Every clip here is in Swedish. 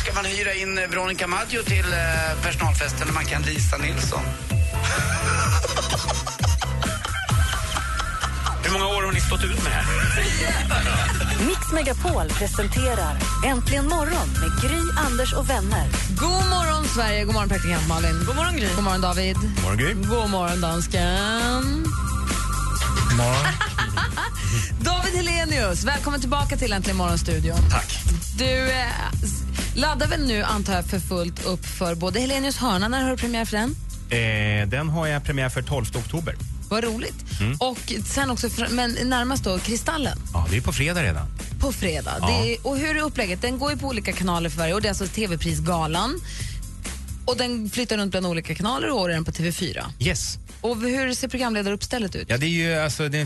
ska man hyra in Veronica Maggio till eh, personalfesten när man kan Lisa Nilsson. Hur många år har ni stått ut med här? Mix Megapol presenterar Äntligen morgon med Gry, Anders och vänner. God morgon, Sverige. God morgon, praktikant Malin. God morgon, Gry. God morgon, David. God morgon, Gry. God morgon, dansken. David Helenius, välkommen tillbaka till Äntligen morgon-studion. Tack. Du eh, laddar väl nu, antar jag, för fullt upp för både Helenius hörna. När har du premiär för den? Eh, den har jag premiär för 12 oktober. Vad roligt. Mm. Och sen också, fr- men närmast då, Kristallen Ja, det är på fredag redan. på fredag. Ja. Det är, och hur är upplägget? Den går ju på olika kanaler för varje år. Det är alltså TV-prisgalan. Och den flyttar runt bland olika kanaler och år är den på TV4. Yes. Och hur ser programledaruppstället ut? Ja, det är ju, alltså, det,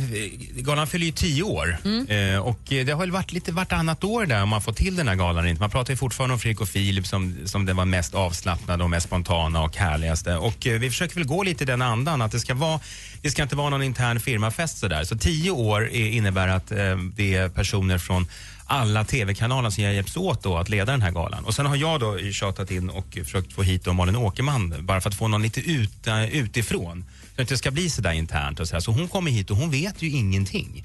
galan fyller ju tio år eh, och eh, det har väl varit lite vartannat år där om man får till den här galan. inte. Man pratar ju fortfarande om Fredrik och Filip som, som den var mest avslappnade och mest spontana och härligaste. Och eh, vi försöker väl gå lite i den andan att det ska vara, det ska inte vara någon intern firmafest sådär. Så tio år är, innebär att eh, det är personer från alla tv-kanaler som hjälps åt då att leda den här galan. Och sen har jag då tjatat in och försökt få hit då Malin Åkerman bara för att få någon lite ut, eh, utifrån. Så att det ska bli så där internt och så, här. så hon kommer hit och hon vet ju ingenting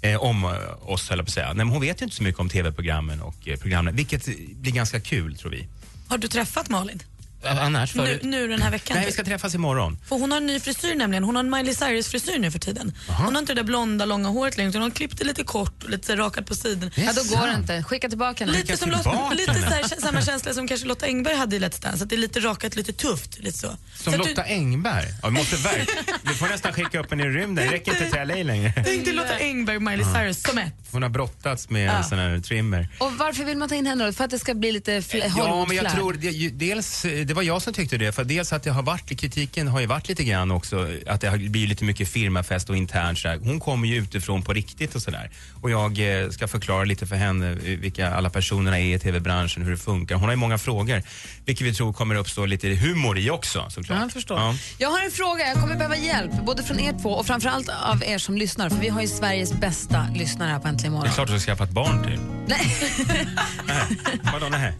eh, om eh, oss, höll jag på att säga. Nej, men hon vet ju inte så mycket om tv-programmen och eh, programmen, vilket blir ganska kul tror vi. Har du träffat Malin? Annars Nu, för... nu den här veckan? Nej, vi ska träffas imorgon. För hon har en ny frisyr nämligen. Hon har en Miley Cyrus-frisyr nu för tiden. Hon har inte det där blonda långa håret längre utan hon har klippt det lite kort och lite rakat på sidan. Ja, då går det inte. Skicka tillbaka den. Lite, som tillbaka Lotta, lite henne. så här, samma känsla som kanske Lotta Engberg hade i Let's Dance. Att det är lite rakat, lite tufft. Lite så. Som så Lotta du, Engberg. Ja, vi måste verk... Du får nästan skicka upp henne i rymden. Det räcker inte till LA längre. Tänk dig Lotta Engberg och Miley Cyrus som ett. Hon har brottats med Ja. en sån här trimmer. Och varför vill man ta in henne då? För att det ska bli lite fl- Ja, men jag Hollywood-flärd? tror, det, dels, eh, det var jag som tyckte det, för dels att det har varit, kritiken har ju varit lite grann också, att det har blivit lite mycket firmafest och internt så här. Hon kommer ju utifrån på riktigt och sådär. Och jag eh, ska förklara lite för henne eh, vilka alla personerna är i tv-branschen, hur det funkar. Hon har ju många frågor, vilket vi tror kommer uppstå lite humor i också såklart. Ja, jag förstår. Ja. Jag har en fråga. Jag kommer behöva hjälp, både från er två och framförallt av er som lyssnar. För vi har ju Sveriges bästa lyssnare här på Äntligen Det är morgon. klart du ska skaffa ett barn till. Nej. Nej, vadå nej?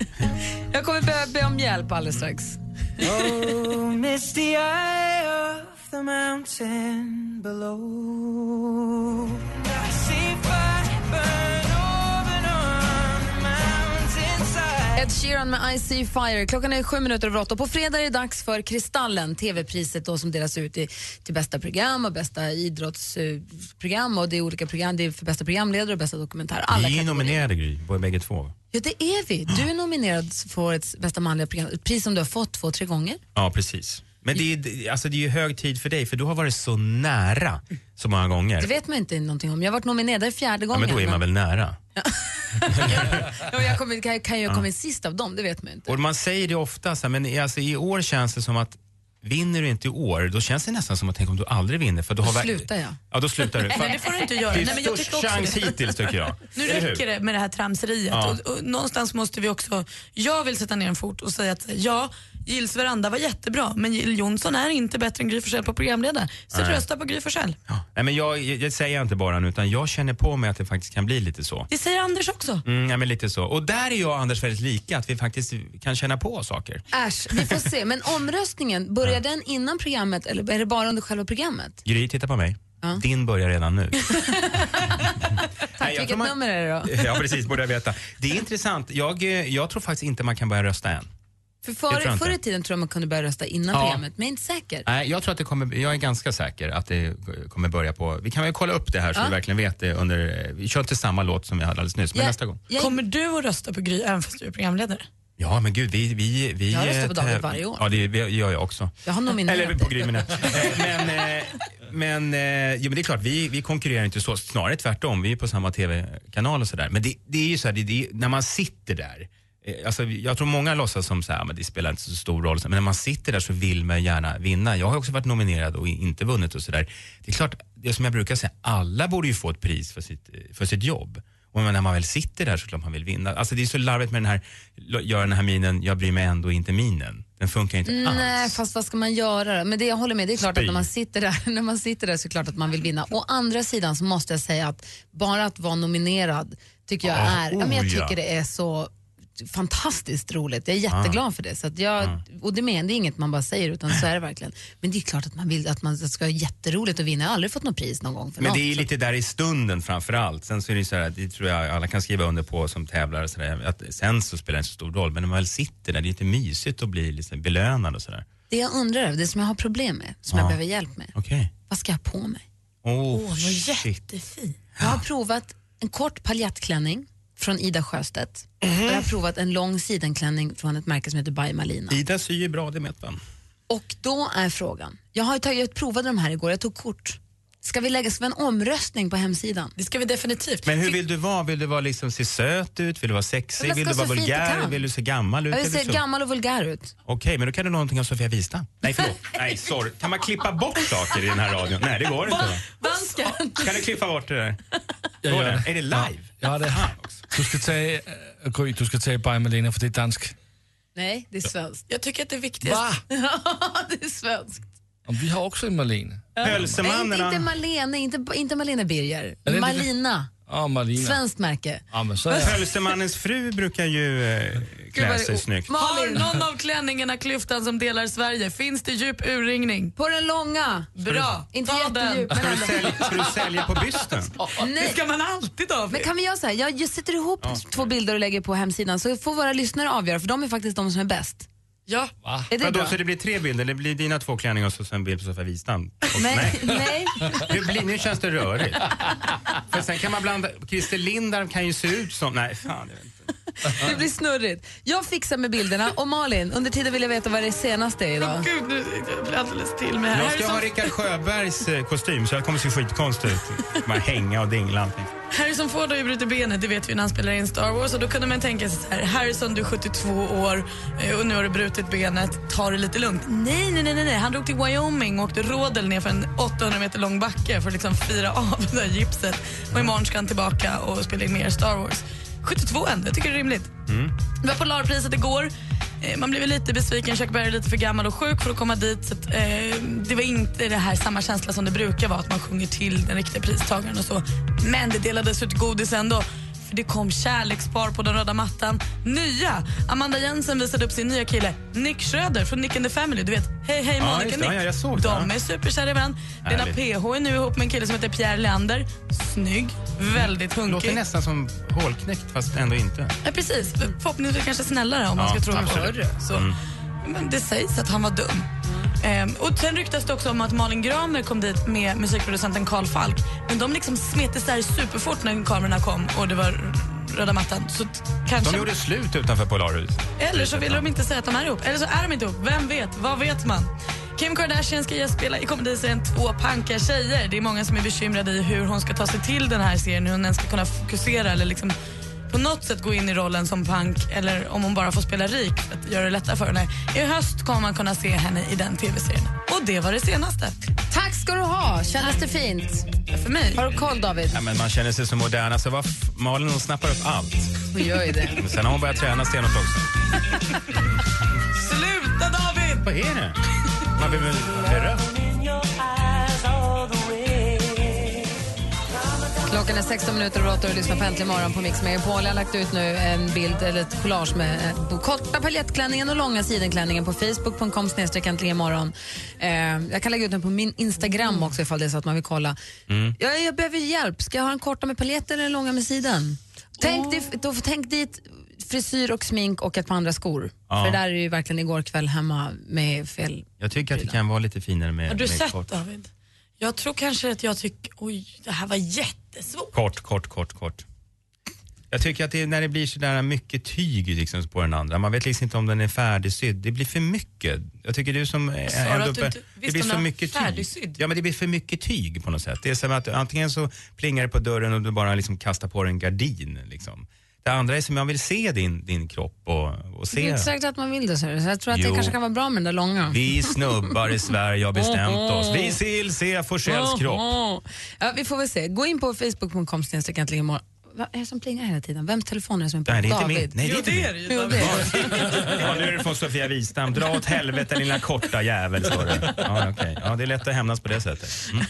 Jag kommer behöva be om hjälp alldeles strax. Ed Sheeran med I See Fire. Klockan är sju minuter över åtta. På fredag är det dags för Kristallen, tv-priset då som delas ut i, till bästa program och bästa idrottsprogram. och det är olika program. Det är för bästa programledare och bästa dokumentär. Alla Vi är nominerade Gry, bägge två. Ja, det är vi. Du är nominerad för årets bästa manliga program. Ett pris som du har fått två, tre gånger. Ja, precis. Men det är, alltså, det är ju hög tid för dig, för du har varit så nära så många gånger. Det vet man inte någonting om. Jag har varit nominerad är fjärde ja, gången. men då är man väl nära. Ja, jag kommer, kan, kan jag komma in sist av dem? Det vet man inte. Och man säger det ofta, så här, men alltså, i år känns det som att vinner du inte i år, då känns det nästan som att tänk om du aldrig vinner. För Då har verk- slutar jag. Ja, då slutar du. Nej, det får du inte göra. Det är Nej, men jag störst chans hittills tycker jag. Nu räcker det med det här tramseriet. Ja. Och, och, någonstans måste vi också, jag vill sätta ner en fot och säga att ja, Gills veranda var jättebra men Jill Johnson är inte bättre än Gry Forssell på programledare. Så Nej. rösta på Gry Forssell. Ja. Nej, men jag, jag, jag säger inte bara nu, utan jag känner på mig att det faktiskt kan bli lite så. Det säger Anders också. Mm, ja, men lite så. Och där är jag och Anders väldigt lika, att vi faktiskt kan känna på saker. Äsch, vi får se. Men omröstningen, börjar den innan programmet eller är det bara under själva programmet? Gry, titta på mig. Ja. Din börjar redan nu. Tack, jag vilket man- nummer är det då? Ja, precis, borde jag veta. Det är intressant. Jag, eh, jag tror faktiskt inte man kan börja rösta än. För tror förr, jag inte. förr i tiden tror jag man kunde börja rösta innan Ja. programmet, men jag är inte säker. Nej, jag tror att det kommer, jag är ganska säker att det kommer börja på, vi kan väl kolla upp det här så Ja. vi verkligen vet det under, vi kör inte samma låt som vi hade alldeles nyss, men Jag- nästa gång. Jag, Kommer du att rösta på Gry även fast du är programledare? Ja men gud, vi... vi, vi Jag röstar på eh, David varje år. Ja, det gör jag också. jag har nominerat Eller på. Gry. Eh, Men, eh, men, jo, men det är klart, vi, vi konkurrerar inte så, snarare tvärtom. Vi är på samma tv-kanal och sådär. Men det, det är ju så här, det, det, när man sitter där Alltså, jag tror många låtsas som så här, men det spelar inte så stor roll. Men när man sitter där så vill man gärna vinna. Jag har också varit nominerad och inte vunnit och sådär. Det är klart, det som jag brukar säga, alla borde ju få ett pris för sitt, för sitt jobb. Och när man väl sitter där så klart man vill vinna. Alltså det är så larvigt med den här, göra den här minen, jag bryr mig ändå inte minen. Den funkar inte alls. Nej, fast vad ska man göra då? Men det jag håller med, det är klart Spy. att när man sitter där, när man sitter där så är det klart att man vill vinna. Å andra sidan så måste jag säga att bara att vara nominerad tycker jag Ah, är, ja, men jag oh tycker det är så fantastiskt roligt. Jag är jätteglad för det. Så att jag, Och det, men, det är inget man bara säger utan så är det verkligen. Men det är klart att man vill att man ska ha jätteroligt att vinna. Jag har aldrig fått något pris någon gång för Men något. det är lite där i stunden framför allt. Sen så är det så här, det tror jag alla kan skriva under på som tävlare. Så där, att sen så spelar det inte så stor roll. Men när man väl sitter där, det är lite mysigt att bli liksom belönad och sådär. Det jag undrar över, det som jag har problem med, som jag behöver hjälp med. Okej. Vad ska jag ha på mig? Oh, shit. Jättefin. Jag har provat en kort paljettklänning från Ida Sjöstedt. Och jag har provat en lång sidenklänning från ett märke som heter By Malina. Ida syr ju bra, det vet man. Och då är frågan, jag, har tagit, jag provade de här igår, jag tog kort. Ska vi lägga ska vi en omröstning på hemsidan? Det ska vi definitivt. Men hur vill du vara? Vill du vara liksom, se söt ut? Vill du vara sexig? Vill du vara vulgär? Vill du se gammal ut? Jag vill se gammal och vulgär ut. Okej, men då kan du någonting av Sofia Wistam. Nej, förlåt. Nej, sorry. Kan man klippa bort saker i den här radion? Nej, det går inte. Va? Dansken. Kan du klippa bort det där? Det? det. Är det live? Ja, det också. Du ska ta, äh, Gry, du ska ta By Malena för det är dansk. Nej, det är svenskt. Jag tycker att det är viktigast. Va? det är svenskt. Och vi har också en Malene. Nej, inte, Malene, inte, inte Malene Birger. Malina, Ja, Malina. svenskt märke. Ja, men så är det. Hölsemannens fru brukar ju eh, klä sig snyggt. Har någon av klänningarna klyftan som delar Sverige? Finns det djup urringning? På den långa. Bra, Inte ta den. jättedjup, men Ska du, ändå. sälja, ska du sälja på bysten? Det Nej. ska man alltid ha. Men kan vi göra så här, jag, jag sätter ihop två bilder och lägger på hemsidan så får våra lyssnare avgöra för de är faktiskt de som är bäst. Ja. Är det Vadå, bra? så det blir tre bilder? Det blir dina två klänningar och så en bild på Sofia Wistam? Och- Nej, nej. Blir, nu känns det rörigt. För sen kan man blanda... Christer Lindarw kan ju se ut som... Nej, fan. Jag vet inte. Det blir snurrigt. Jag fixar med bilderna och Malin, under tiden vill jag veta vad det senaste är idag. Gud, nu jag blir alldeles till mig här. Jag ska ha Rickard Sjöbergs eh, kostym så jag kommer se skitkonstig ut. Bara hänga och dingla allting. Harrison Ford har ju brutit benet, det vet vi när han spelar in Star Wars. Och då kunde man tänka sig så här, Harrison du är 72 år eh, och nu har du brutit benet, ta det lite lugnt. Nej, nej, nej, nej, han drog till Wyoming och åkte rådel ner för en 800 meter lång backe för att liksom fira av det där gipset. Och imorgon ska han tillbaka och spela in mer Star Wars. 72 ändå, jag tycker det är rimligt. Det var Polarpriset igår. Eh, man blev lite besviken, Chuck Berry är lite för gammal och sjuk för att komma dit. Så att, eh, det var inte det här samma känsla som det brukar vara, att man sjunger till den riktiga pristagaren och så. Men det delades ut godis ändå. För det kom kärlekspar på den röda mattan. Nya! Amanda Jensen visade upp sin nya kille, Nick Schröder från Nick and the Family. Du vet, hej hej Ja, Monica det. Nick. Ja, jag såg det. De är superkära i varandra. Lena. PH är nu ihop med en kille som heter Pierre Leander. Snygg, väldigt Låter hunkig. nästan som hålknäckt fast ändå inte. Ja, precis. Förhoppningsvis kanske snällare om man Ja, ska tro absolut. förr. Så. Men det sägs att han var dum. Ehm, och sen ryktas det också om att Malin Gramer kom dit med musikproducenten Carl Falk. Men de liksom smet isär superfort när kamerorna kom och det var röda mattan. Så kanske... De gjorde slut utanför Polarhus. Eller så vill de inte säga att de är ihop. Eller så är de inte ihop. Vem vet? Vad vet man? Kim Kardashian ska gästspela i komediserien Två panka tjejer. Det är många som är bekymrade i hur hon ska ta sig till den här serien, hur hon ens ska kunna fokusera eller liksom på något sätt gå in i rollen som punk eller om hon bara får spela rik för att göra det lättare för henne. I höst kommer man kunna se henne i den tv-serien. Och det var det senaste. Tack ska du ha, kändes det fint? För mig. Har du koll David? Ja, men man känner sig så modern. Alltså, Malin hon snappar upp allt. Hon gör ju det. Men sen har hon börjat träna stenhårt också. Sluta David! Vad är det? Man vill väl Klockan är 16 minuter över 8 och du lyssnar på Äntligen morgon på Mix Megapol. Jag har lagt ut nu en bild, eller ett collage med eh, korta paljettklänningen och långa sidenklänningen på facebook.com snedstreck äntligen morgon. Eh, jag kan lägga ut den på min Instagram också ifall det är så att man vill kolla. Jag, jag behöver hjälp. Ska jag ha den korta med paljetter eller den långa med siden? Tänk, dig, då, tänk dit frisyr och smink och ett par andra skor. Ja. För det där är ju verkligen igår kväll hemma med fel. Jag tycker att det kan vara lite finare med, Har du med sett kort. David? Jag tror kanske att jag tycker, oj, det här var jättesvårt. Kort, kort, kort, kort. Jag tycker att det, är när det blir så där mycket tyg liksom på den andra, man vet liksom inte om den är färdigsydd. Det blir för mycket. Jag tycker du som är Sa du ändå att du inte det blir så mycket tyg. Ja men det blir för mycket tyg på något sätt. Det är som att antingen så plingar det på dörren och du bara liksom kastar på dig en gardin liksom. Det andra är som jag vill se din, din kropp och, och Det är inte se. säkert att man vill det, så jag tror att det Jo. kanske kan vara bra med den där långa. Vi snubbar i Sverige har bestämt oss. Vi vill se Forsells kropp. Ja, vi får väl se. Gå in på facebook.com imorgon. Vad är det som plingar hela tiden? Vems telefon är det som är på? Nej, det är inte David? min. Nej, det är inte min. Jo, det är det. Ja, nu är det från Sofia Wistam. Dra åt helvete lilla korta jävel, står det. Ja, okej. ja, det är lätt att hämnas på det sättet. Mm.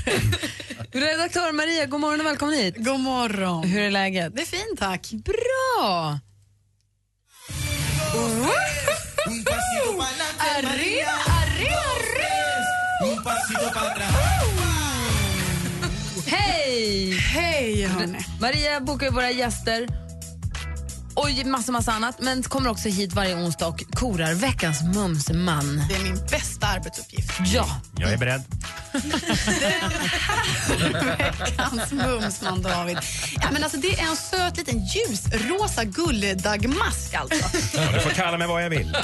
Redaktör Maria, god morgon och välkommen hit. God morgon. Hur är läget? Det är fint tack. Bra! Arriba, arriba, Hej! Hej hörni. Maria bokar våra gäster och massa, massa annat, men kommer också hit varje onsdag och korar veckans mumsman. Det är min bästa arbetsuppgift. Ja, Jag är beredd. Veckans mumsman David. Ja, men alltså, det är en söt liten ljusrosa gulledagmask alltså. Ja, du får kalla mig vad jag vill.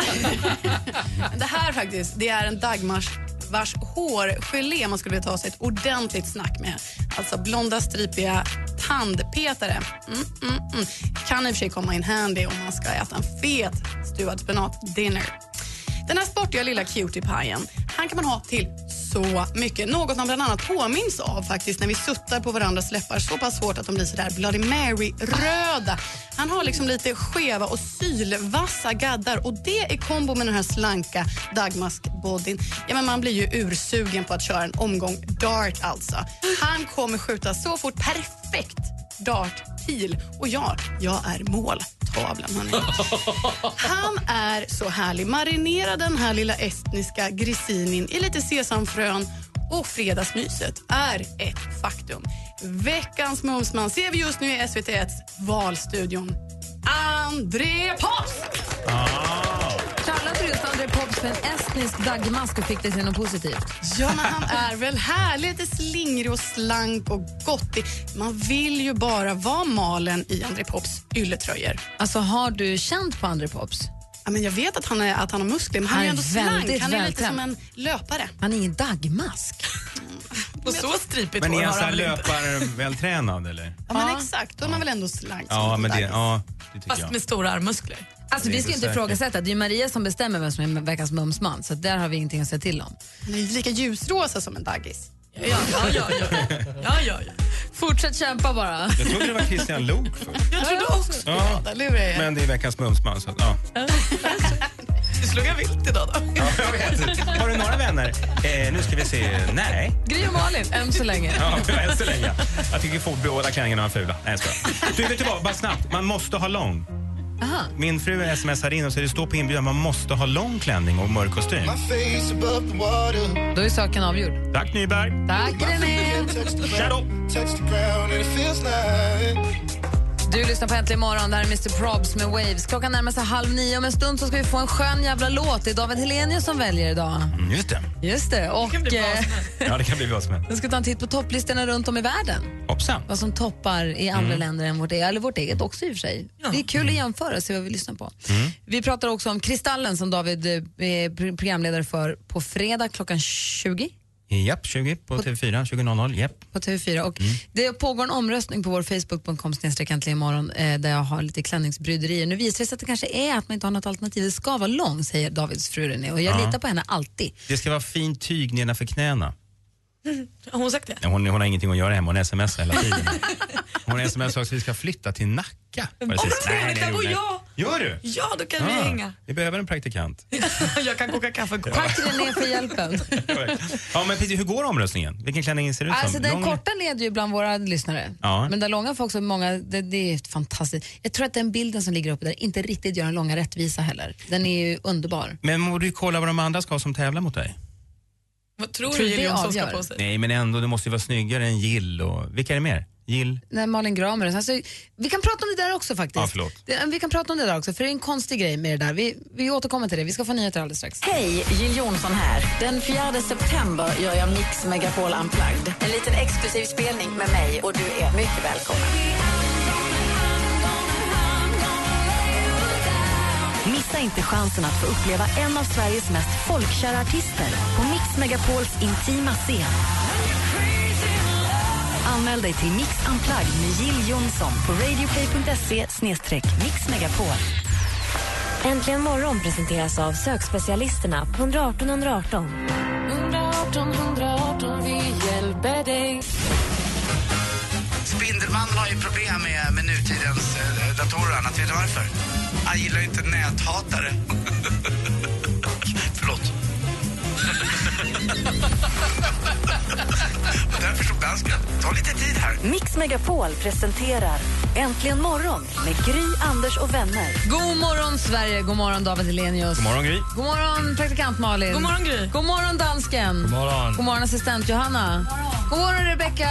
Det här faktiskt, det är en dagmars vars hårgelé man skulle vilja ta sig ett ordentligt snack med. Alltså blonda stripiga tandpetare. Mm, mm, mm. Kan i och för sig komma in handy om man ska äta en fet stuvad spenat-dinner. Den här sportiga lilla cutie-pajen han kan man ha till så mycket. Något man bland annat påminns av faktiskt när vi suttar på varandras läppar så pass hårt att de blir så där Bloody Mary-röda. Han har liksom lite skeva och sylvassa gaddar och det i kombo med den här slanka dagmaskbodyn. Ja, men man blir ju ursugen på att köra en omgång dart alltså. Han kommer skjuta så fort, perfekt dart pil och ja, jag är måltavlan. hörni. Han är så härlig. Marinera den här lilla estniska grisinin i lite sesamfrön och fredagsmyset är ett faktum. Veckans Mumsman ser vi just nu i SVT1 Valstudion. André Post! kallade du just André Pops för en estnisk dagmask och fick det till något positivt? Ja, men han är väl härlig, lite slingrig och slank och gottig. Man vill ju bara vara malen i André Pops ylletröjor. Alltså har du känt på André Pops? Ja, men jag vet att han, är, att han har muskler, men han, Han är ändå slank. Han är lite som en löpare. Han är ingen dagmask. Och så stripigt Men är han så här löparvältränad eller? Ja, men exakt. Då är man väl ändå slank Ja, en men det, ja, det tycker Fast jag. med stora armmuskler. Alltså, Det vi ska inte inte ifrågasätta. Det är Maria som bestämmer vem som är veckans mumsman. Så där har vi ingenting att säga till om. Han är ju lika ljusrosa som en daggis. Ja, ja, ja. ja, ja, ja, ja. Fortsätt kämpa bara. Jag trodde det var Christian Luuk först. Jag trodde också Ja, lurar er. men det är veckans mumsman. Så, ja. Du slog jag vilt idag då. ja, jag vet. Har du några vänner? Eh, nu ska vi se. Nej. Gry och Malin, än så länge. Ja, än så länge. Jag tycker fort båda klänningarna var fula. Nej, jag skojar. Du, vet du vad? Bara snabbt. Man måste ha lång. Aha. Min fru smsar in och så det står på inbjudan man måste ha lång klänning och mörk kostym. Då är saken avgjord. Tack Nyberg. Tack René. Shadow. Du lyssnar på Äntligen morgon. Det här är Mr Probs med Waves. Klockan närmar sig halv nio. Om en stund så ska vi få en skön jävla låt. Det är David Helenius som väljer idag. Mm, Just det. Just det. Och kan bli eh. Ja, det kan bli vad som helst. jag ska ta en titt på topplistorna runt om i världen. Hoppsan. Vad som toppar i andra länder än vårt eget, eller vårt eget också i och för sig. Det är kul att jämföra och se vad vi lyssnar på. Vi pratar också om Kristallen som David eh, är pro- programledare för på fredag klockan 20 Japp, 20 på TV4, 20.00. Japp. på TV4. Och Det pågår en omröstning på vår Facebook.com imorgon eh, där jag har lite klänningsbryderier. Nu visar det sig att det kanske är att man inte har något alternativ. Det ska vara lång, säger Davids fru René. Och jag Ja. litar på henne alltid. Det ska vara fint tyg nedanför knäna. Har hon sagt det? Ja, Hon, hon har ingenting att göra hemma, hon smsar hela tiden. Hon smsar också att vi ska flytta till Nacka. Var det Åh, sist? vad Nej, trevligt, där bor jag. Gör du? Ja, då kan vi Ah, hänga. Vi behöver en praktikant. Jag kan koka kaffe. Tack René för hjälpen. ja, men precis, hur går omröstningen? Vilken klänning ser det ut som? Alltså den Lång- korta leder ju bland våra lyssnare. Ja. Men den långa får också många, det, det är fantastiskt. Jag tror att den bilden som ligger uppe där inte riktigt gör den långa rättvisa heller. Den är ju underbar. Men borde du kolla vad de andra ska ha som tävlar mot dig? Vad tror Tror du Jill Johnson ska på sig? Nej, men ändå, du måste ju vara snyggare än Jill och... Vilka är det mer? Jill? Nej, Malin Gramer. Alltså, vi kan prata om det där också faktiskt. Ja, vi kan prata om det där också, för det är en konstig grej med det där. Vi, vi återkommer till det. Vi ska få nyheter alldeles strax. Hej, Jill Johnson här. Den 4 september gör jag Mix Megapol Unplugged. En liten exklusiv spelning med mig och du är mycket välkommen. Missa inte chansen att få uppleva en av Sveriges mest folkkära artister Mix Megapols intima scen. Anmäl dig till Mix Unplugged med Jill Johnson på radioplay.se mixmegapol. Äntligen morgon presenteras av sökspecialisterna på 118 118. 118 118, vi hjälper dig. Spindelmannen har ju problem med, med nutidens eh, datorer och annat. Vet du varför? Han gillar ju inte näthatare. Och därför stod dansken. Ta lite tid här. Mix Megapol presenterar Äntligen morgon med Gry, Anders och vänner. God morgon, Sverige. God morgon, David Hellenius. God morgon, Gry. God morgon, praktikant Malin. God morgon, Gry. God morgon, dansken. God morgon. God morgon, assistent Johanna. God morgon, Rebecka.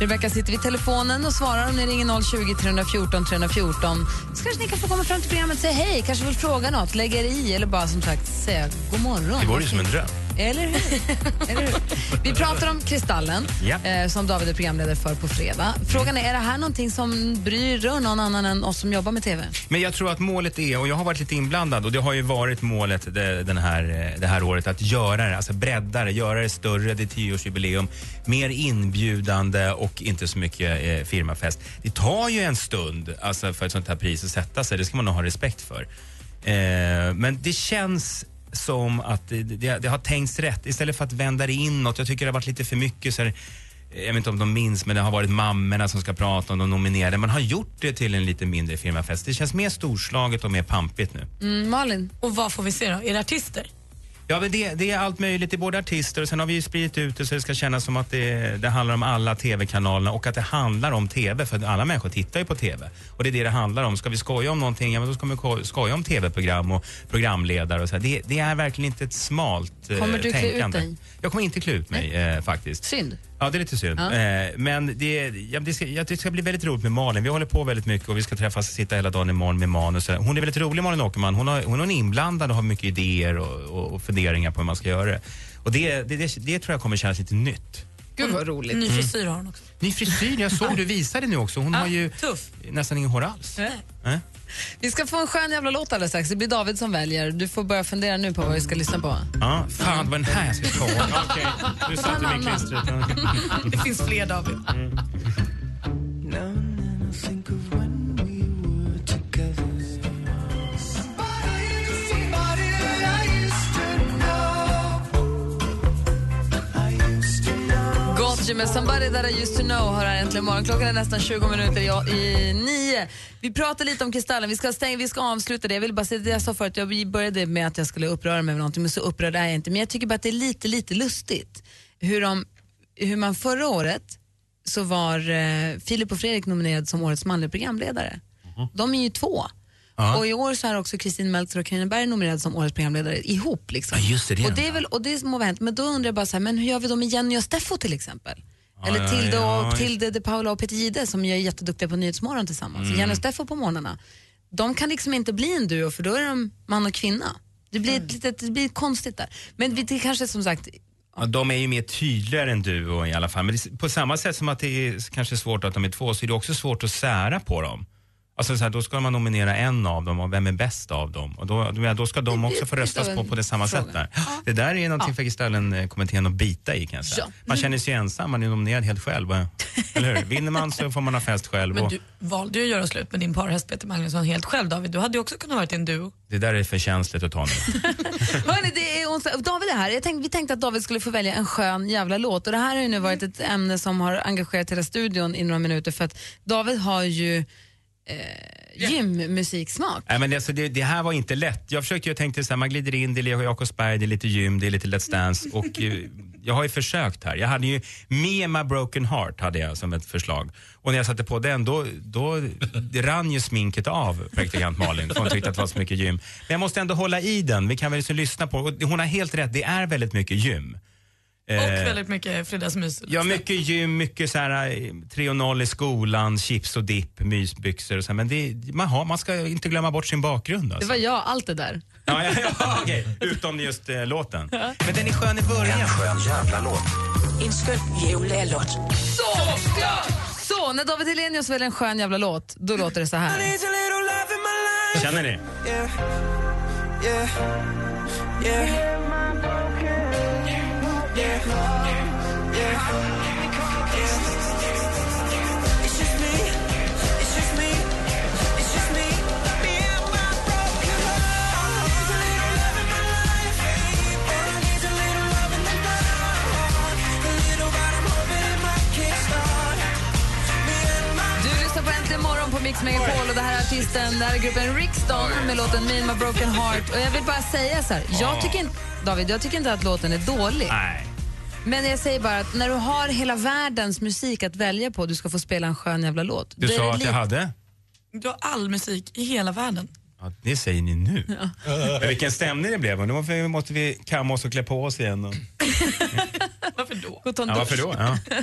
Rebecka sitter vid telefonen och svarar om ni ringer 020 314 314. Så kanske ni kan få komma fram till programmet och säga hej, kanske vill fråga något, lägga er i eller bara som sagt säga god morgon. Det vore ju som en dröm. Eller hur? Eller hur? Vi pratar om Kristallen, Ja. eh, som David är programledare för på fredag. Frågan är, är det här någonting som bryr rör någon annan än oss som jobbar med TV? Men jag tror att målet är, och jag har varit lite inblandad och det har ju varit målet det, den här, eh, det här året att göra det, alltså bredda det, göra det större, det är tioårsjubileum, mer inbjudande och inte så mycket eh, firmafest. Det tar ju en stund alltså, för ett sånt här pris att sätta sig, det ska man nog ha respekt för. Eh, men det känns som att det, det, det har tänkts rätt istället för att vända det inåt. Jag tycker det har varit lite för mycket så här, jag vet inte om de minns, men det har varit mammorna som ska prata om de nominerade. Man har gjort det till en lite mindre firmafest. Det känns mer storslaget och mer pampigt nu. Mm, Malin? Och vad får vi se då? Är det artister? Ja, men det, det är allt möjligt. Det är både artister och sen har vi ju spridit ut det så det ska kännas som att det, det handlar om alla tv-kanalerna och att det handlar om tv för alla människor tittar ju på tv. Och det är det det handlar om. Ska vi skoja om någonting, ja men då ska vi ko- skoja om tv-program och programledare och så. Det, det är verkligen inte ett smalt eh, Kommer du klä ut tänkande. dig? Jag kommer inte klä ut mig eh, faktiskt. Synd. Ja, det är lite synd. Ja. Eh, men det, ja, det, ska, ja, det ska bli väldigt roligt med Malin. Vi håller på väldigt mycket och vi ska träffas och sitta hela dagen imorgon med manus. Hon är väldigt rolig, Malin Åkerman. Hon, har, hon är inblandad och har mycket idéer och, och, funderingar på hur man ska göra det. Och det, det, det, det tror jag kommer kännas lite nytt. Gud vad roligt. Ny frisyr har hon också. Ny frisyr, jag såg du visade nu också. Hon har ju Tuff. nästan ingen hår alls. Eh? Vi ska få en skön jävla låt alldeles strax. Det blir David som väljer. Du får börja fundera nu på vad vi ska lyssna på. Ja, fan, det var den här jag skulle ta. Okej, du satte mig klistret. Det finns fler David. Gotcha med Somebody That I Used To Know har här äntligen morgon. Klockan är nästan 20 minuter i, i nio. Vi pratar lite om Kristallen. Vi ska, stänga, vi ska avsluta det. Jag vill bara säga det jag sa förut. Jag började med att jag skulle uppröra mig med någonting, men så upprörd är jag inte. Men jag tycker bara att det är lite, lite lustigt hur, de, hur man förra året så var eh, Filip och Fredrik nominerade som årets manliga programledare. De är ju två. Ja. Och i år så är också Kristin Meltzer och Carina Berg nominerade som årets programledare ihop. Liksom. Ja, just det, det och, det de. är väl, och det må vara hänt, men då undrar jag bara så här, men hur gör vi då med Jenny och Steffo till exempel? Eller Tilde, och, Tilde de Paula och Peter Jihde som är jätteduktiga på Nyhetsmorgon tillsammans. Mm. Jenny och Steffo på morgnarna. De kan liksom inte bli en duo för då är de man och kvinna. Det blir, Mm. litet, det blir konstigt där. Men det kanske som sagt, Ja, de är ju mer tydligare än duo i alla fall. Men det, på samma sätt som att det är kanske svårt att de är två så är det också svårt att sära på dem. Alltså så här, då ska man nominera en av dem och vem är bäst av dem? Och då, då- ska de också få röstas på på det samma fråga. sätt där. Det där är någonting för Kristallen-kommittén att bita i kan jag säga. Ja. Man känner sig ensam, man är nominerad helt själv. Eller hur? Vinner man så får man ha fest själv. Men Och du valde ju att göra slut med din parhäst Peter Magnusson helt själv David. Du hade ju också kunnat vara en duo. det där är för känsligt att ta nu. Hörrni, det är onsdag. David är här. Tänkte, vi tänkte att David skulle få välja en skön jävla låt. Och det här har ju nu varit ett ämne som har engagerat hela studion i några minuter för att David har ju eh, gymmusiksmak. Nej, men alltså det, det här var inte lätt. Jag försökte ju tänka så här, man glider in, det är Jakobsberg, det är lite gym, det är lite Let's Dance och eh, jag har ju försökt här. Jag hade ju Me and My Broken Heart hade jag som ett förslag. Och när jag satte på den då, då det rann ju sminket av praktikant Malin för hon tyckte att det var så mycket gym. Men jag måste ändå hålla i den, vi kan väl liksom lyssna på och Hon har helt rätt, det är väldigt mycket gym. Och Eh, väldigt mycket fredagsmys. Ja, mycket gym, mycket så här, eh, 3 och 0 i skolan, chips och dipp, mysbyxor och så här. Men det, man, har, man ska inte glömma bort sin bakgrund. Det Alltså. var jag, allt det där. Ja, ja, ja, okej. Utom just eh, låten. Men den är skön i början. En skön jävla låt. En skön julelåt. Så, så, när David Hellenius väljer en skön jävla låt, då låter det så här. Känner ni? Mix Megapol och det här är artisten, det här är gruppen Rickston med låten Mean My Broken Heart. Och jag vill bara säga så här, jag tycker inte David, jag tycker inte att låten är dålig. Nej. Men jag säger bara att när du har hela världens musik att välja på, du ska få spela en skön jävla låt. Du sa att lite- jag hade? Du har all musik i hela världen. Ja, det säger ni nu. Men vilken stämning det blev. Nu måste vi- kamma oss och klä på oss igen. Och... Varför då? Gå och ta en Ja, varför då? Ja.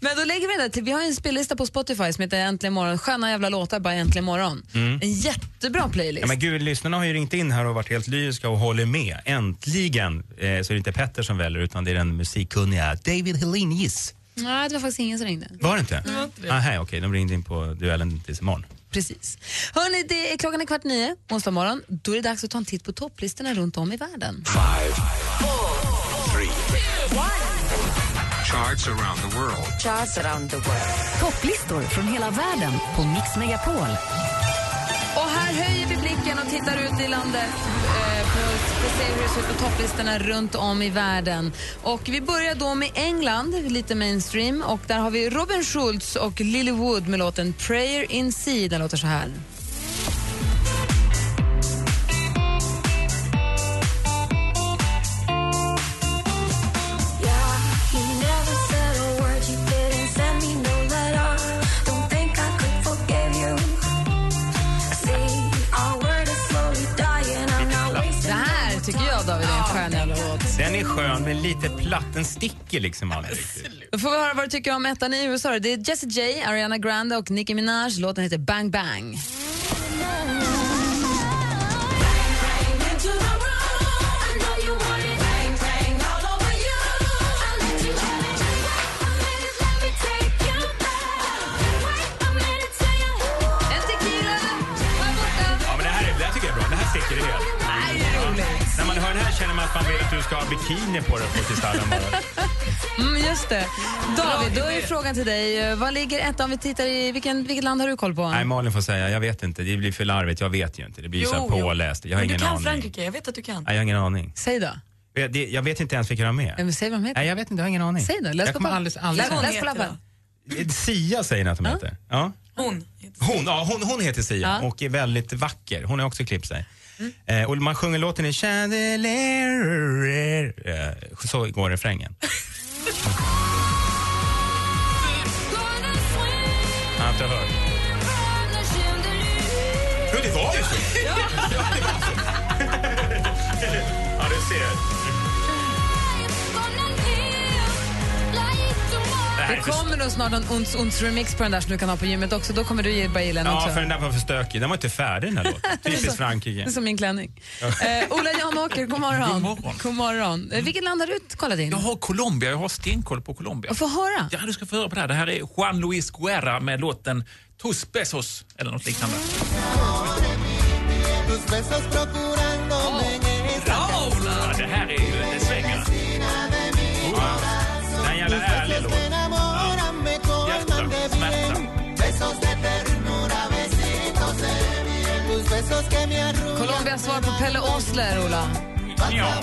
Men då lägger vi det där till. Vi har en spellista på Spotify som heter Äntligen morgon. Sköna jävla låtar, bara Äntligen morgon. Mm. En jättebra playlist. Ja, men gud, lyssnarna har ju ringt in här och varit helt lyriska och håller med. Äntligen eh, så är det inte Petter som väljer utan det är den musikkunniga David Hellenius. Nej, det var faktiskt ingen som ringde. Var det inte? Det. Aha, okej, de ringde in på duellen tills imorgon. Precis. Hörrni, det är klockan är kvart nio, onsdag morgon. Då är det dags att ta en titt på topplistorna runt om i världen. Five, three, charts around the world. Charts around the world. Topplistor från hela världen på Mix Megapol. Och här höjer vi blicken och tittar ut i landet vi på, ser hur det ser ut på topplistorna runt om i världen. Och vi börjar då med England, lite mainstream. Och där har vi Robin Schultz och Lily Wood med låten Prayer in Sea. Den låter så här. Skön men lite platt. Den sticker liksom aldrig riktigt. Då får vi höra vad du tycker om ettan i USA. Det är Jessie J, Ariana Grande och Nicki Minaj. Låten heter Bang Bang. Att man vill att du ska ha bikini på dig på Kristallen. Mm, just det. David, då är frågan till dig. Vad ligger ettan om vi tittar i... Vilken, vilket land har du koll på? Nej, Malin får säga. Jag vet inte. Det blir för larvigt. Jag vet ju inte. Det blir så här Jo, jo. påläst. Jag har Men du ingen kan aning. Frankrike, jag vet att du kan. Nej, jag har ingen aning. Säg då. Jag, det, jag vet inte ens vilka de är. Men säg vad de heter. Nej, jag vet inte. Jag har ingen aning. Säg då, läs jag på lappen. aldrig, aldrig Läs- läs på lappen. Sia säger ni att de heter. Ja. Hon. Hon, ja, hon, hon heter Sia Ja. och är väldigt vacker. Hon har också klippt sig. Eh, och man sjunger låten i Chandelier. Eh, så går refrängen. Jag har inte hört. Jo, det var ju så. Ja, det var så. ja, du ser. Det kommer nog snart en Uns Uns remix på den där som du kan ha på gymmet också. Då kommer du börja gilla den Ja, också. för den där var för stökig. Den var inte färdig den här låten. Typiskt Frankrike. Det är som min klänning. Eh, Ola Janåker, god morgon. God morgon. God morgon. Eh, vilket land har du kollat in? Jag har Colombia, jag har stenkoll på Colombia. Få höra. Ja, du ska få höra på det här. Det här är Juan Luis Guerra med låten Tus Besos, eller något liknande. Ja, Colombias svar på Pelle Åsler, Ola. Ja.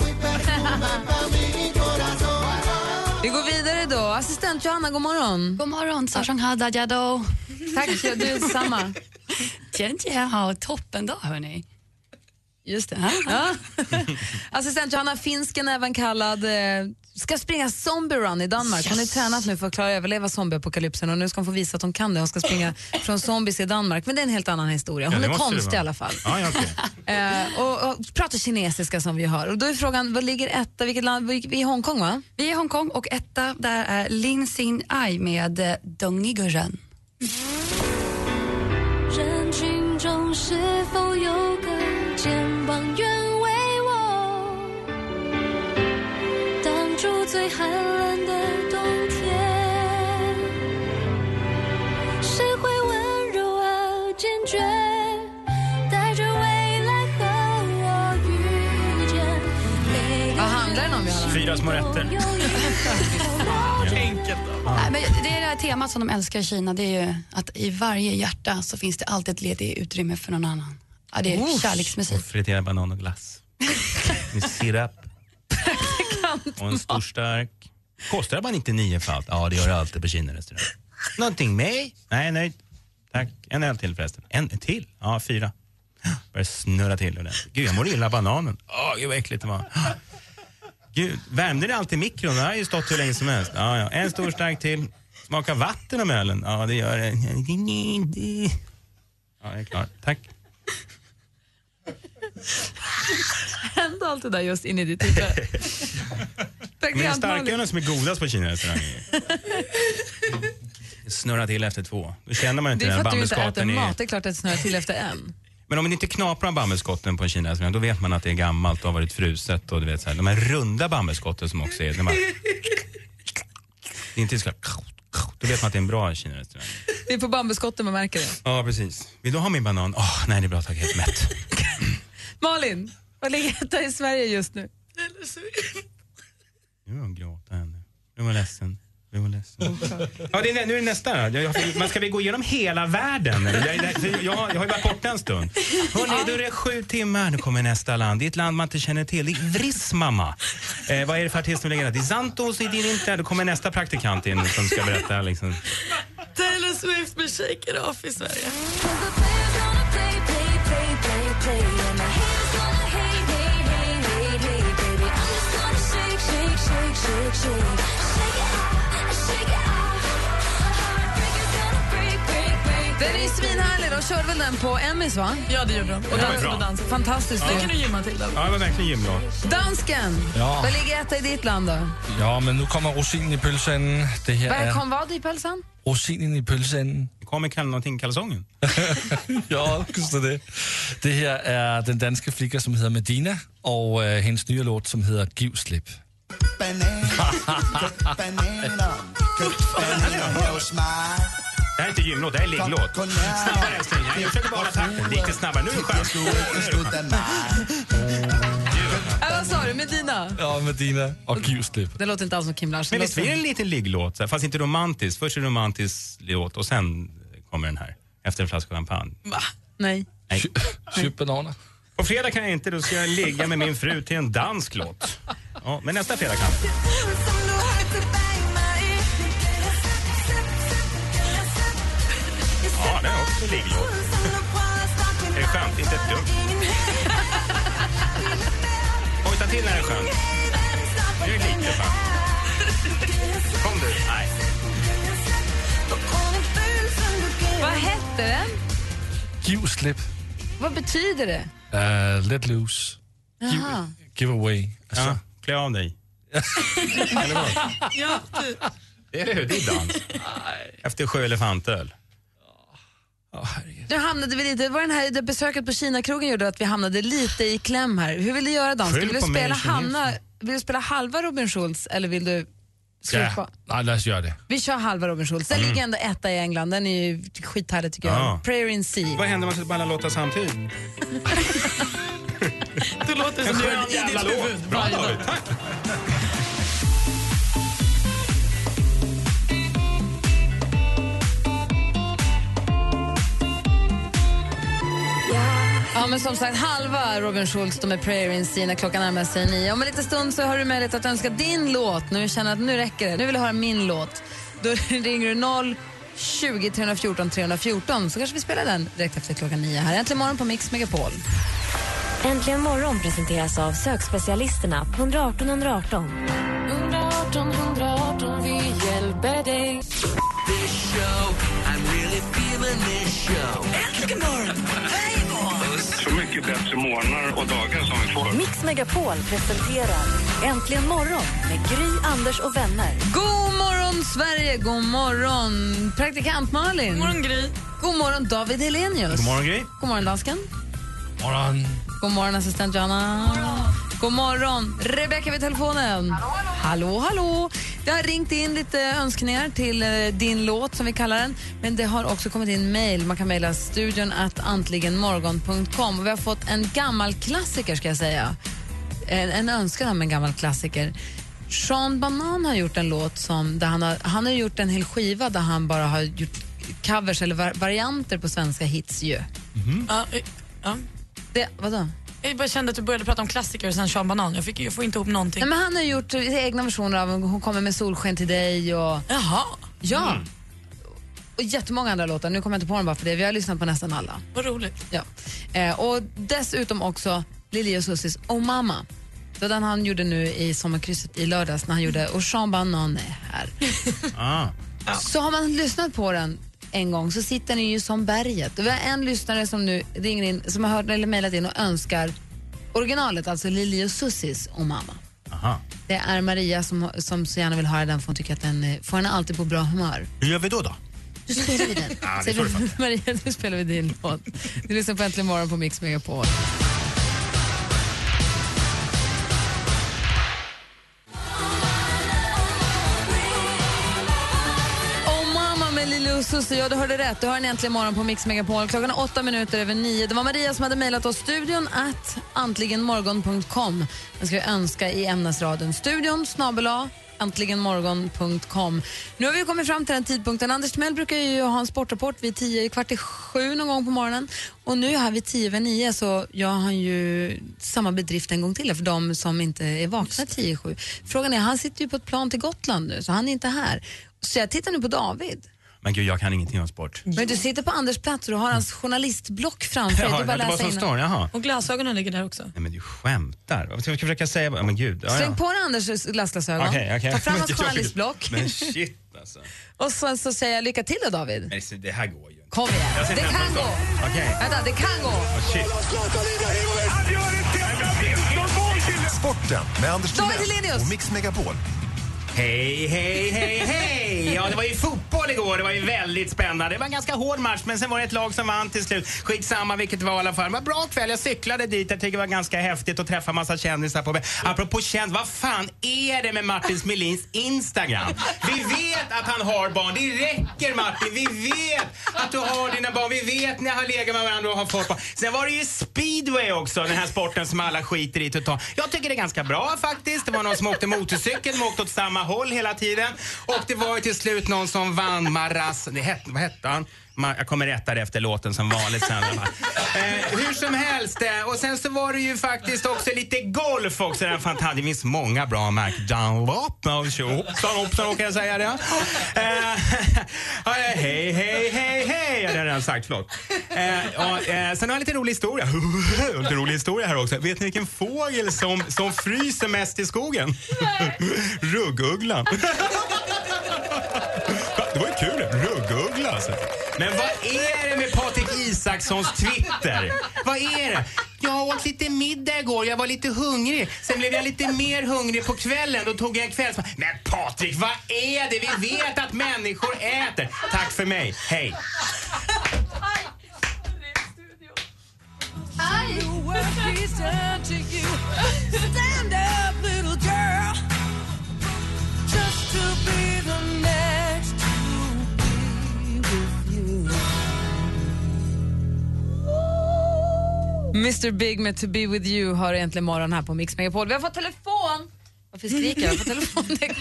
Vi går vidare då. Assistent Johanna, god morgon. God morgon, Sashang Hadajado. Tack, du är detsamma. Jenja har toppen dag, hörni. Just det. Ja. Assistent Johanna, finsken även kallad, eh, ska springa zombie run i Danmark. Hon är tränat nu för att klara att överleva zombieapokalypsen och nu ska hon få visa att hon kan det. Hon ska springa från zombies i Danmark. Men det är en helt annan historia. Hon Ja, det är måste det konstig i vara. alla fall. Ja, ja, okej. Eh, och, och pratar kinesiska som vi hör. Och då är frågan, vad ligger etta? Vilket land? Vi vi är i Hongkong va? Vi är i Hongkong och etta där är Lin Sin Ai med eh, Dong Ni Ge Ren. 人群中是否有 最寒冷的冬天？谁会温柔而坚决，带着未来和我遇见？每 Vad handlar den om Johanna? Fyra små rätter. Enkelt. Nej, men det är det här temat som de älskar i Kina. Det är ju att i varje hjärta så finns det alltid ett ledigt utrymme för någon annan. Ja, det är kärleksmusik. Och friterad banan och glass. Med sirap. och en stor stark. Kostar det bara 99 för allt? Ja, det gör det alltid på Kina-restaurang. Någonting med? Nej, nej. Tack. En öl till förresten. En till? Ja, fyra. Börjar snurra till ordentligt. Gud, jag mår illa av bananen. Åh, gud vad äckligt det var. Gud, värmde det alltid mikron? Det har ju stått hur länge som helst. Ja, ja. En stor stark till. Smakar vatten om ölen? Ja, det gör det. Ja, det är klart. Tack. Hände allt det där just in i ditt huvud? Men det är starkölen som är godast på Kina-restauranger. Snurra till efter två. Då känner man inte Det är för att du inte äter i... mat. Det är klart att det snurrar till efter en. Men om det inte knaprar bambuskotten på en Kina-restaurang, då vet man att det är gammalt och har varit fruset. Och du vet, så här, de här runda bambuskotten som också är... När man... Det är inte så här, Då vet man att det är en bra Kina-restaurang. Det är på bambuskotten man märker det. Ja, precis. Vill du ha min banan? Åh, nej, det är bra tack. Jag är helt mätt. Malin, vad ligger etta i Sverige just nu? Nu är hon gråta här nu. Nu är hon ledsen. Nu är hon ledsen. Ja, det är, nu är det nästa. Jag, men ska vi gå igenom hela världen? Jag, jag, jag, har ju varit borta en stund. Hörrni, då är det sju timmar. Nu kommer nästa land. Det är ett land man inte känner till. Det är Vriss mamma. Eh, vad är det för artist som ligger där? Det är Santos i din inte. Då kommer nästa praktikant in som ska berätta. Liksom. Taylor Swift med Shake It Off i Sverige. Den är svinhärlig. De körde väl den på Emmys, va? Ja, det gjorde de. Och Ja, dans bra. och dans. Fantastiskt. Det ju. kan du gymma till. Då. Ja, det var verkligen gymlåt. Dansken, Ja. vad ligger etta i ditt land då? Ja, men nu kommer rosinen i pölseenden. Det här Vad är kom vad i pölsan? rosinen i pölseenden. Det kommer kall någonting kalsongen. ja, just det. Det här är den danska flicka som heter Medina och äh, hennes nya låt som heter Giv slip. Det här är inte gymlåt, det här är ligglåt. Snabbare älskling. Jag försöker bara hålla takten. Lite snabbare. Nu är det skönt. Äh, vad sa du? Medina? Ja, Medina och Giv slip. Det låter inte alls som Kim Larsen. Men visst är det en liten ligglåt? Fast inte romantisk. Först är det romantisk låt och sen kommer den här. Efter en flaska champagne. Va? Nej. Nej. Köp. På fredag kan jag inte, då ska jag ligga med min fru till en dansk låt. Ja, men nästa fredag kan. Ja, det är också ligglåt. Är det skönt? Inte ett dugg. Hojta till när det är skönt. Det är lite fan. Kom du. Nej. Vad hette den? Giv slip. Vad betyder det? Uh, let loose. Give, give away. Alltså, Ja, klä av dig. Eller vad? Ja, du. Det är det, det är dans. Efter sju elefantöl. Nu hamnade vi lite, det var den här det besöket på Kina-krogen gjorde att vi hamnade lite i kläm här. Hur vill du göra dansken? Skyll Vill du spela. Hanna, vill du spela halva Robin Schultz eller vill du skruva ja. oss göra det. Vi kör halva Robin Schultz. Den Mm. ligger ändå etta i England. Den är ju skithärlig tycker jag. Ja. Prayer in Sea. Vad händer om man sätter på alla låtar samtidigt? Det låter som du gör i ditt huvud Bra. David, tack. Ja, men som sagt, halva Robin Schultz är Prayer in Sea klockan närmar sig nio. Om en liten stund så har du möjlighet att önska din låt. Nu känner att nu räcker det. Nu vill jag höra min låt. Då ringer du 0 20 314 314 så kanske vi spelar den direkt efter klockan nio. Här är Äntligen morgon på Mix Megapol. Äntligen morgon presenteras av sökspecialisterna på 118 118. 118 118, vi hjälper dig. Äntligen morgon! Så mycket bättre morgnar och dagar som vi får. Mix Megapol presenterar Äntligen morgon med Gry, Anders och vänner. God morgon, Sverige! God morgon, praktikant Malin. God morgon, Gry. God morgon, David Helenius. God morgon, Gry. God morgon, dansken. Morgon. God morgon, assistent Johanna. God morgon, Rebecka vid telefonen. Hallå, hallå. Det har ringt in lite önskningar till eh, din låt, som vi kallar den. Men det har också kommit in mejl. Man kan mejla studion att antligenmorgon.com. Vi har fått en gammal klassiker, ska jag säga. En, en önskan om en gammal klassiker. Sean Banan har gjort en låt som, där han har, han har gjort en hel skiva där han bara har gjort covers eller var, varianter på svenska hits ju. Ja, eh, ja. Det, vadå? Jag bara kände att du började prata om klassiker och sen Sean Banan. Jag, fick, jag får inte ihop någonting. Nej, men han har gjort egna versioner av Hon kommer med solsken till dig och... Jaha. Ja. och jättemånga andra låtar. Nu kommer jag inte på dem bara för det. Vi har lyssnat på nästan alla. Vad roligt. Ja. Eh, och dessutom också Lili och Susis Oh Mama. Det den han gjorde nu i sommarkrysset i lördags när han gjorde Och Jean Banan är här. Ah. Så har man lyssnat på den en gång så sitter ni ju som berget. Och Vi har en lyssnare som nu ringer in, som har hört eller mejlat in och önskar originalet, alltså Lili och Susis Oh Mama. Aha. Det är Maria som, som så gärna vill höra den för hon tycker att den eh, får henne alltid på bra humör. Hur gör vi då då? Då spelar vi den. Du fatta. Maria, nu spelar vi din låt. Du lyssnar på Äntligen morgon på Mix Megapol. Och Susie, ja du hörde rätt. Du hör en äntligen morgon på Mix Megapol. Klockan är åtta minuter över nio. Det var Maria som hade mejlat oss studion att antligenmorgon.com. Den ska önska i ämnesraden. Studion snabel antligenmorgon.com. Nu har vi kommit fram till den tidpunkten. Anders Timell brukar ju ha en sportrapport vid tio, kvart i sju någon gång på morgonen. Och nu är här vid tio över nio så gör han ju samma bedrift en gång till för de som inte är vakna tio i sju. Frågan är, han sitter ju på ett plan till Gotland nu så han är inte här. Så jag tittar nu på David. Men gud, jag kan ingenting om sport. Men du sitter på Anders plats och du har hans journalistblock framför dig. Ja, Du bara det var läsa som in- står, jaha. Och glasögonen ligger där också. Nej men du skämtar. Vad ska jag försöka säga? Ja, men gud. Ja, Släng ja. på dig Anders glasglasögon, Okej, okej. ta fram Men hans jag- journalistblock Men shit alltså. och sen så säger jag lycka till då David. Nej, så det här går ju inte. Kom igen, Jag det kan gå. Okej. Vänta, det kan gå. Oh, shit. Sporten med Anders Timell och Mix Megapol. Hej, hej, hej, hej! Ja, det var ju fotboll igår. Det var ju väldigt spännande. Det var en ganska hård match, men sen var det ett lag som vann till slut. Skitsamma vilket det var i alla fall. Det var en bra kväll. Jag cyklade dit. Jag tycker det var ganska häftigt att träffa massa kändisar på Apropå känd, vad fan är det med Martin Smelins Instagram? Vi vet att han har barn. Det räcker Martin. Vi vet att du har dina barn. Vi vet när jag har legat med varandra och har fått barn. Sen var det ju speedway också, den här sporten som alla skiter i totalt. Jag tycker det är ganska bra faktiskt. Det var någon som åkte motorcykel, de åkte åt samma håll hela tiden. Och det var ju till slut någon som vann Maras... Det hette, vad hette han? Ma- Jag kommer rätta det efter låten som vanligt sen. eh, hur som helst. Eh, och sen så var det ju faktiskt också lite golf också. Den fantastisk. Det finns många bra märken. Dunlop, hoppsan hoppsan kan jag säga det. Eh, hej, hej, hej, hej. Ja, det har jag redan sagt, förlåt. Eh, ja, eh, sen har jag en lite rolig historia. lite rolig historia här också. Vet ni vilken fågel som, som fryser mest i skogen? Ruggugglan. Det var ju kul. Rugguggla alltså. Men vad är det med Patrik Isakssons Twitter? Vad är det? Jag åt lite middag igår, jag var lite hungrig. Sen blev jag lite mer hungrig på kvällen, då tog jag en kvällsmat. Men Patrik, vad är det? Vi vet att människor äter. Tack för mig, hej. Aj! Mr Big med To be with you har egentligen morgon här på Mix Megapol. Vi har fått telefon! Varför skriker jag? Vi har fått telefon. Det är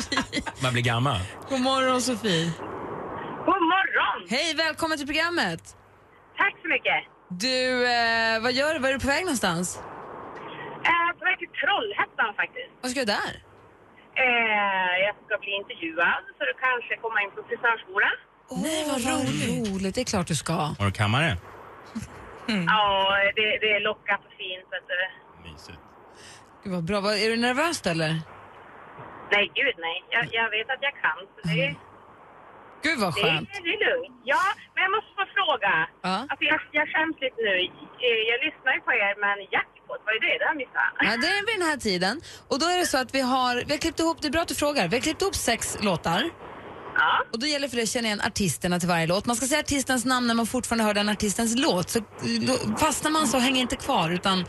Sofie. Man blir gammal. God morgon Sofie. God morgon! Hej, välkommen till programmet. Tack så mycket. Du, eh, vad gör du? Var är du på väg någonstans? Eh, på väg till Trollhättan faktiskt. Vad ska du där? Eh, jag ska bli intervjuad för att kanske komma in på frisörskola. Nej, vad roligt. Det är klart du ska. Har du kammare? Ja, det, det är lockat och fint. Vet du. Gud vad bra. Är du nervös eller? Nej, gud nej. Jag, jag vet att jag kan. Så det, Gud vad det, skönt. det är lugnt. Ja, men jag måste få fråga. Ja. Alltså, jag, jag skäms lite nu. Eh, Jag lyssnar ju på er, men jackpot, vad är det? Det har jag missat. Ja, det är vid den här tiden. Och då är det så att vi har, vi har klippt ihop, det är bra att du frågar, vi har klippt ihop sex låtar. Och då gäller för dig att känna igen artisterna till varje låt. Man ska säga artistens namn när man fortfarande hör den artistens låt. Så fastnar man så, häng inte kvar utan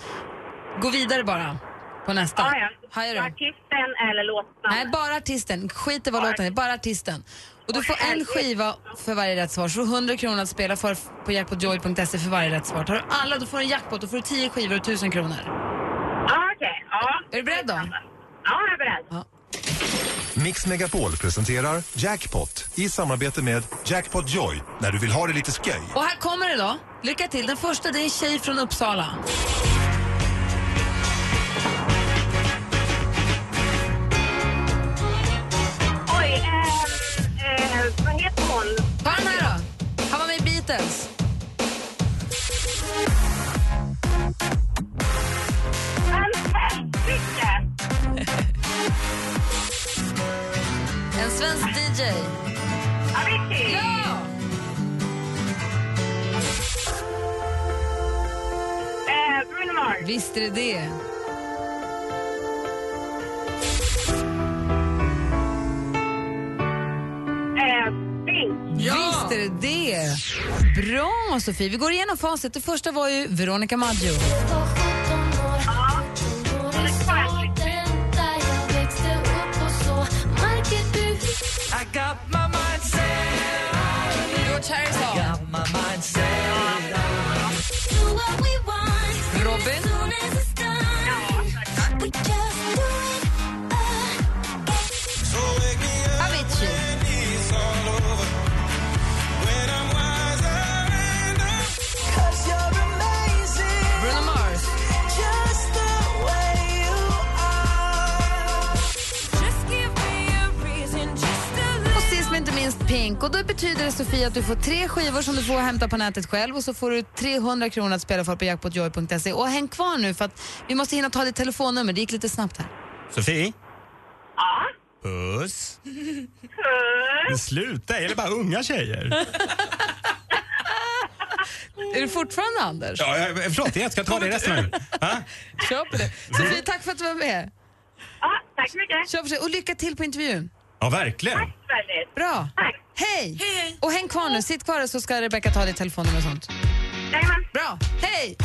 gå vidare bara på nästa. Ja, ja. Hajar du? Artisten eller låtnamnet? Nej, bara artisten. Skit i vad låten är, bara artisten. Och du får en skiva för varje rätt svar, så 100 kronor att spela för på jackpotjoy.se för varje rätt svar. Tar du alla, då får du en jackpot, då får du 10 skivor och 1000 kronor. Ja, okej. Ja. Är du beredd då? Ja, jag är beredd. Mix Megapol presenterar Jackpot i samarbete med Jackpot Joy när du vill ha det lite sköj. Och här kommer det då. Lycka till. Den första det är en tjej från Uppsala. DJ. Avicii! Ja! Eh, Bruno Mars. Visst är det det. Pink. Visst är det det. Bra, Sofie. Vi går igenom facit. Det första var ju Veronica Maggio. George Harrison. Pink. Och då betyder det Sofia att du får tre skivor som du får hämta på nätet själv och så får du 300 kronor att spela för på jackpotjoy.se. Och häng kvar nu för att vi måste hinna ta ditt telefonnummer. Det gick lite snabbt här. Sofie? Ja. Puss. Puss. Sluta, är det bara unga tjejer? Är du fortfarande Anders? Ja, jag, förlåt, jag ska ta det resten av Kör på det. Sofie, tack för att du var med. Ja, tack så mycket. Kör på det. Och lycka till på intervjun. Ja, verkligen. Väldigt. Bra. Hej. Och häng kvar nu. Sitt kvar så ska Rebecca ta ditt telefonnummer och sånt. Bra. Hej!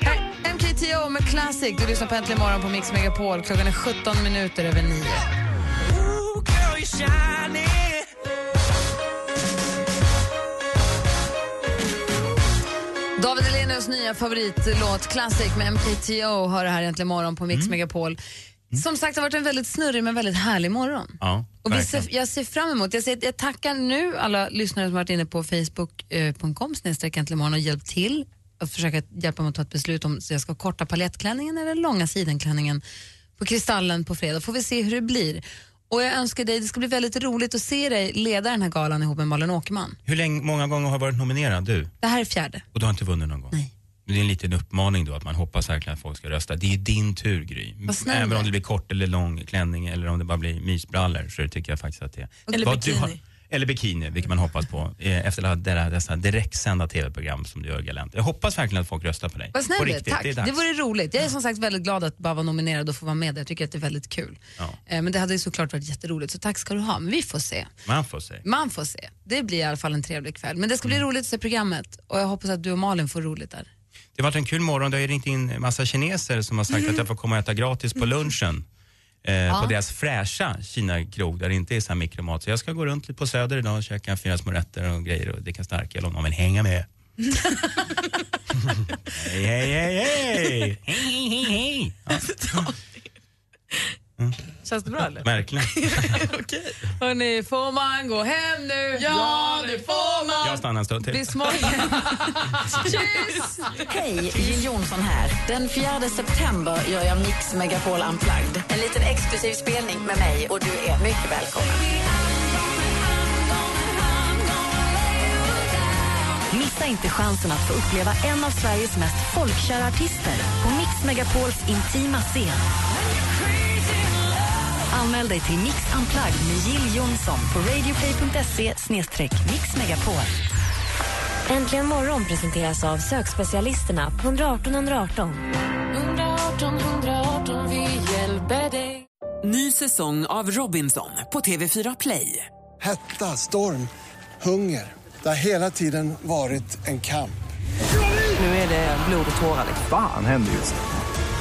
Här, MKTO med Classic. Du lyssnar på Äntligen morgon på Mix Megapol. Klockan är 17 minuter över 9. Ooh, girl, you're shining David Hellenius nya favoritlåt Classic med MKTO hör det här äntligen morgon på Mix Megapol. Som sagt, det har varit en väldigt snurrig men väldigt härlig morgon. Ja, Och vi ser, jag ser fram emot, jag, ser, jag tackar nu alla lyssnare som varit inne på facebook.com äntligen morgon och hjälpt till att försöka hjälpa mig att ta ett beslut om så jag ska korta palettklänningen eller långa sidenklänningen på Kristallen på fredag. Får vi se hur det blir. Och jag önskar dig, det ska bli väldigt roligt att se dig leda den här galan ihop med Malin Åkerman. Hur länge, många gånger har du varit nominerad du? Det här är fjärde. Och du har inte vunnit någon gång? Nej. Det är en liten uppmaning då att man hoppas verkligen att folk ska rösta. Det är din tur Gry. Även om är. det blir kort eller lång klänning eller om det bara blir mysbrallor så tycker jag faktiskt att det Eller Vad du bikini. eller bikini, vilket man hoppas på eh, efter alla dessa- direktsända tv-program som du gör galant. Jag hoppas verkligen att folk röstar på dig. Vad snäll på du är. riktigt, tack. det är Det, vore roligt. Jag är som sagt väldigt glad att bara vara nominerad och få vara med. Jag tycker att det är väldigt kul. Ja. Eh, Men det hade ju såklart varit jätteroligt, så tack ska du ha. Men vi får se. Man får se. Man får se. Det blir i alla fall en trevlig kväll. Men det ska bli Mm. roligt att se programmet och jag hoppas att du och Malin får roligt där. Det varit en kul morgon. Det har ringt in massa kineser som har sagt att jag får komma och äta gratis på lunchen. Eh, Ja. På deras fräscha Kina-krog där det inte är så här mikromat. Så jag ska gå runt lite på Söder idag och käka fyra små rätter och grejer och dricka starköl om någon vill hänga med. hej, hej, hej, hej! Hej, hej, hej! Känns det bra eller? Verkligen. Hörni, får man gå hem nu? Ja, det får man. Jag stannar en stund till. Bli! Hej, Jill Johnson här. Den 4 september gör jag Mix Megapol Unplugged. En liten exklusiv spelning med mig och du är mycket välkommen. Missa inte chansen att få uppleva en av Sveriges mest folkkära artister på Mix Megapols intima scen. Anmäl dig till Mix Unplugged med Jill Johnson på radioplay.se mixmegapol. Äntligen morgon presenteras av sökspecialisterna på 118 118. 118 118, vi hjälper dig Ny säsong av Robinson på TV4 Play. Hetta, storm, hunger. Det har hela tiden varit en kamp. Nu är det blod och tårar. Fan händer just nu.